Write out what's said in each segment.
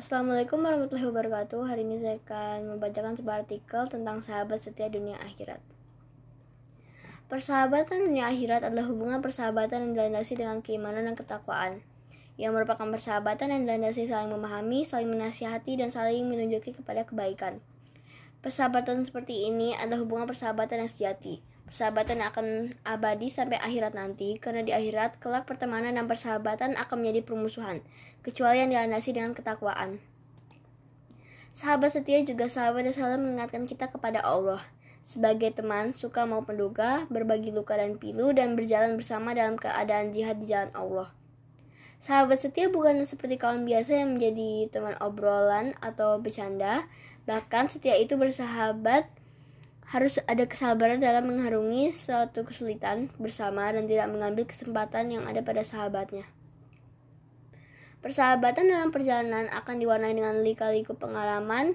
Assalamualaikum warahmatullahi wabarakatuh. Hari ini saya akan membacakan sebuah artikel tentang sahabat setia dunia akhirat. Persahabatan dunia akhirat adalah hubungan persahabatan yang dilandasi dengan keimanan dan ketakwaan. Yang merupakan persahabatan yang dilandasi saling memahami, saling menasihati, dan saling menunjuki kepada kebaikan. Persahabatan seperti ini adalah hubungan persahabatan yang sejati, Persahabatan akan abadi sampai akhirat nanti, karena di akhirat kelak pertemanan dan persahabatan akan menjadi permusuhan, kecuali yang dilandasi dengan ketakwaan. Sahabat setia juga sahabat yang selalu mengingatkan kita kepada Allah. Sebagai teman, suka mau penduga, berbagi luka dan pilu, dan berjalan bersama dalam keadaan jihad di jalan Allah. Sahabat setia bukan seperti kawan biasa yang menjadi teman obrolan atau bercanda, bahkan setia itu bersahabat harus ada kesabaran dalam mengharungi suatu kesulitan bersama dan tidak mengambil kesempatan yang ada pada sahabatnya. Persahabatan dalam perjalanan akan diwarnai dengan lika-liku pengalaman,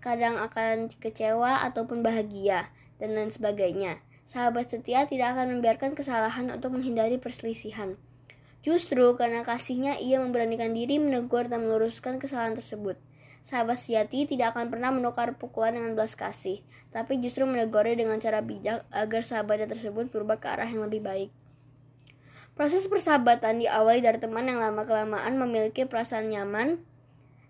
kadang akan kecewa ataupun bahagia, dan lain sebagainya. Sahabat setia tidak akan membiarkan kesalahan untuk menghindari perselisihan. Justru karena kasihnya ia memberanikan diri menegur dan meluruskan kesalahan tersebut. Sahabat sejati tidak akan pernah menukar pukulan dengan belas kasih, tapi justru menegurnya dengan cara bijak agar sahabatnya tersebut berubah ke arah yang lebih baik. Proses persahabatan diawali dari teman yang lama-kelamaan memiliki perasaan nyaman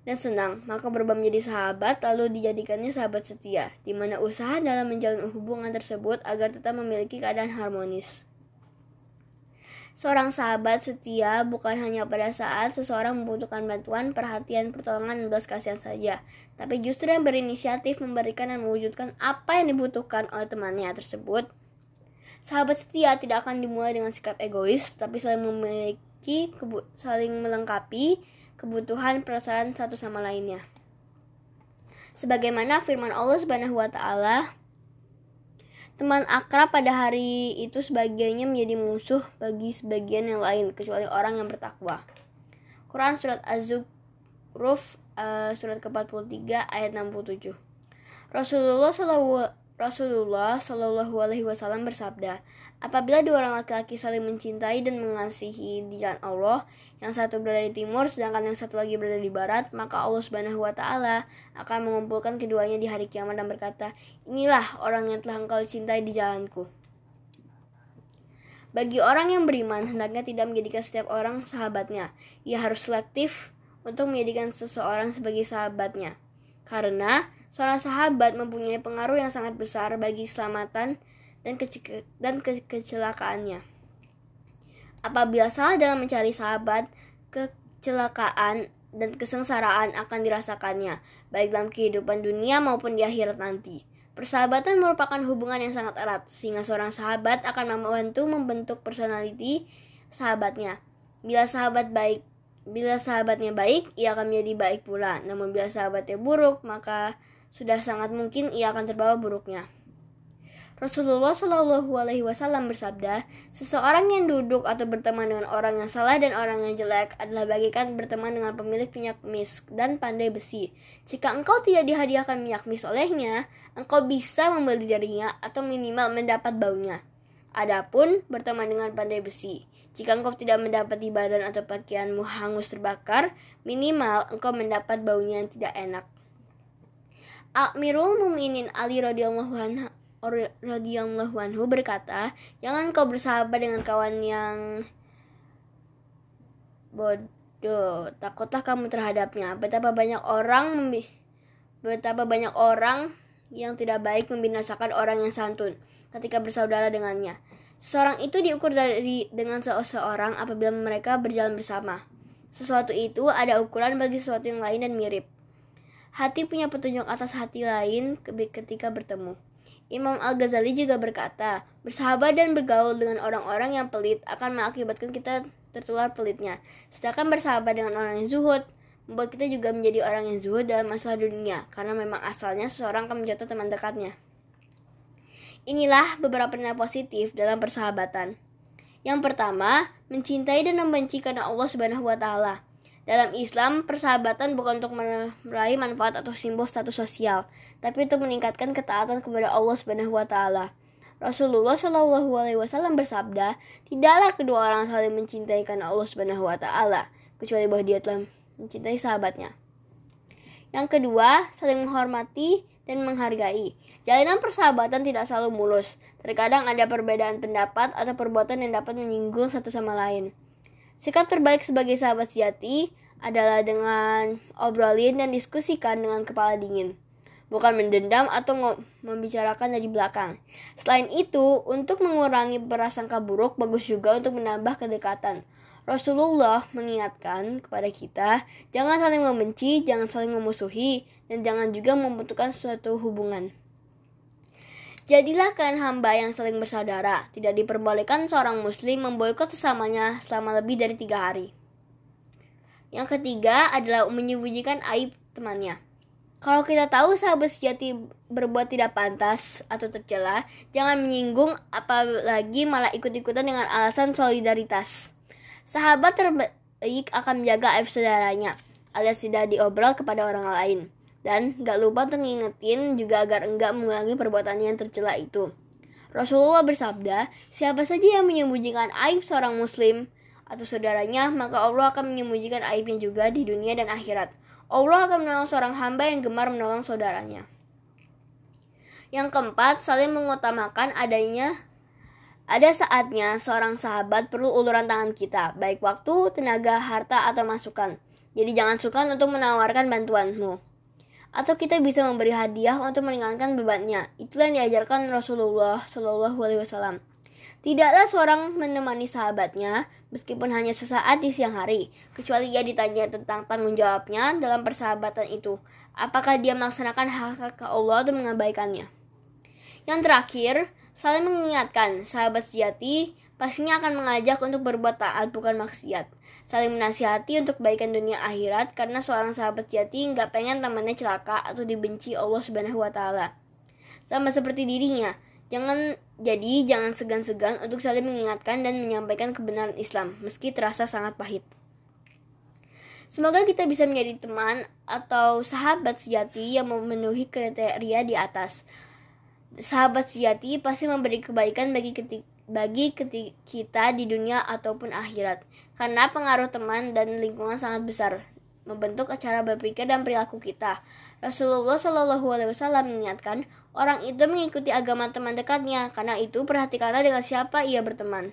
dan senang, maka berubah menjadi sahabat lalu dijadikannya sahabat setia, di mana usaha dalam menjalin hubungan tersebut agar tetap memiliki keadaan harmonis. Seorang sahabat setia bukan hanya pada saat seseorang membutuhkan bantuan, perhatian, pertolongan, dan belas kasihan saja, tapi justru yang berinisiatif memberikan dan mewujudkan apa yang dibutuhkan oleh temannya tersebut. Sahabat setia tidak akan dimulai dengan sikap egois, tapi saling memiliki, saling melengkapi kebutuhan perasaan satu sama lainnya. Sebagaimana firman Allah Subhanahu wa taala, Teman akrab pada hari itu sebagiannya menjadi musuh bagi sebagian yang lain kecuali orang yang bertakwa. Quran surat Az-Zukhruf uh, surat ke-43 ayat 67. Rasulullah sallallahu Rasulullah Shallallahu Alaihi Wasallam bersabda, apabila dua orang laki-laki saling mencintai dan mengasihi di jalan Allah, yang satu berada di timur sedangkan yang satu lagi berada di barat, maka Allah Subhanahu Wa Taala akan mengumpulkan keduanya di hari kiamat dan berkata, inilah orang yang telah engkau cintai di jalanku. Bagi orang yang beriman, hendaknya tidak menjadikan setiap orang sahabatnya. Ia harus selektif untuk menjadikan seseorang sebagai sahabatnya. Karena seorang sahabat mempunyai pengaruh yang sangat besar bagi keselamatan dan, kece dan ke kecelakaannya. Apabila salah dalam mencari sahabat, kecelakaan dan kesengsaraan akan dirasakannya, baik dalam kehidupan dunia maupun di akhirat nanti. Persahabatan merupakan hubungan yang sangat erat, sehingga seorang sahabat akan membantu membentuk personality sahabatnya. Bila sahabat baik, bila sahabatnya baik, ia akan menjadi baik pula. Namun bila sahabatnya buruk, maka sudah sangat mungkin ia akan terbawa buruknya. Rasulullah Shallallahu Alaihi Wasallam bersabda, seseorang yang duduk atau berteman dengan orang yang salah dan orang yang jelek adalah bagikan berteman dengan pemilik minyak mis dan pandai besi. Jika engkau tidak dihadiahkan minyak mis olehnya, engkau bisa membeli darinya atau minimal mendapat baunya. Adapun berteman dengan pandai besi, jika engkau tidak mendapati badan atau pakaianmu hangus terbakar, minimal engkau mendapat baunya yang tidak enak. Amirul Muminin Ali radhiyallahu anhu radhiyallahu anhu berkata, "Jangan kau bersahabat dengan kawan yang bodoh. Takutlah kamu terhadapnya. Betapa banyak orang betapa banyak orang yang tidak baik membinasakan orang yang santun ketika bersaudara dengannya. Seseorang itu diukur dari dengan seseorang apabila mereka berjalan bersama. Sesuatu itu ada ukuran bagi sesuatu yang lain dan mirip. Hati punya petunjuk atas hati lain ketika bertemu. Imam Al-Ghazali juga berkata, bersahabat dan bergaul dengan orang-orang yang pelit akan mengakibatkan kita tertular pelitnya. Sedangkan bersahabat dengan orang yang zuhud, membuat kita juga menjadi orang yang zuhud dalam masalah dunia, karena memang asalnya seseorang akan menjatuh teman dekatnya. Inilah beberapa nilai positif dalam persahabatan. Yang pertama, mencintai dan membenci karena Allah Subhanahu wa taala. Dalam Islam, persahabatan bukan untuk meraih manfaat atau simbol status sosial, tapi untuk meningkatkan ketaatan kepada Allah Subhanahu wa taala. Rasulullah Shallallahu alaihi wasallam bersabda, "Tidaklah kedua orang saling mencintai karena Allah Subhanahu wa taala, kecuali bahwa dia telah mencintai sahabatnya." Yang kedua, saling menghormati dan menghargai. Jalinan persahabatan tidak selalu mulus. Terkadang ada perbedaan pendapat atau perbuatan yang dapat menyinggung satu sama lain. Sikap terbaik sebagai sahabat sejati adalah dengan obrolin dan diskusikan dengan kepala dingin. Bukan mendendam atau membicarakan dari belakang. Selain itu, untuk mengurangi prasangka buruk, bagus juga untuk menambah kedekatan. Rasulullah mengingatkan kepada kita, jangan saling membenci, jangan saling memusuhi, dan jangan juga membutuhkan suatu hubungan. Jadilah kalian hamba yang saling bersaudara. Tidak diperbolehkan seorang muslim memboikot sesamanya selama lebih dari tiga hari. Yang ketiga adalah menyembunyikan aib temannya. Kalau kita tahu sahabat sejati berbuat tidak pantas atau tercela, jangan menyinggung apalagi malah ikut-ikutan dengan alasan solidaritas. Sahabat terbaik akan menjaga aib saudaranya, alias tidak diobrol kepada orang lain. Dan gak lupa untuk ngingetin juga agar enggak mengulangi perbuatannya yang tercela itu. Rasulullah bersabda, siapa saja yang menyembunyikan aib seorang muslim atau saudaranya, maka Allah akan menyembunyikan aibnya juga di dunia dan akhirat. Allah akan menolong seorang hamba yang gemar menolong saudaranya. Yang keempat, saling mengutamakan adanya ada saatnya seorang sahabat perlu uluran tangan kita, baik waktu, tenaga, harta, atau masukan. Jadi jangan suka untuk menawarkan bantuanmu atau kita bisa memberi hadiah untuk meringankan bebannya. Itulah yang diajarkan Rasulullah Shallallahu Alaihi Wasallam. Tidaklah seorang menemani sahabatnya meskipun hanya sesaat di siang hari, kecuali ia ditanya tentang tanggung jawabnya dalam persahabatan itu. Apakah dia melaksanakan hak-hak Allah atau mengabaikannya? Yang terakhir, saling mengingatkan sahabat sejati pastinya akan mengajak untuk berbuat taat bukan maksiat saling menasihati untuk kebaikan dunia akhirat karena seorang sahabat jati nggak pengen temannya celaka atau dibenci Allah Subhanahu wa taala. Sama seperti dirinya, jangan jadi jangan segan-segan untuk saling mengingatkan dan menyampaikan kebenaran Islam meski terasa sangat pahit. Semoga kita bisa menjadi teman atau sahabat sejati yang memenuhi kriteria di atas. Sahabat sejati pasti memberi kebaikan bagi ketika bagi kita di dunia ataupun akhirat. Karena pengaruh teman dan lingkungan sangat besar membentuk cara berpikir dan perilaku kita. Rasulullah Shallallahu Alaihi Wasallam mengingatkan orang itu mengikuti agama teman dekatnya. Karena itu perhatikanlah dengan siapa ia berteman.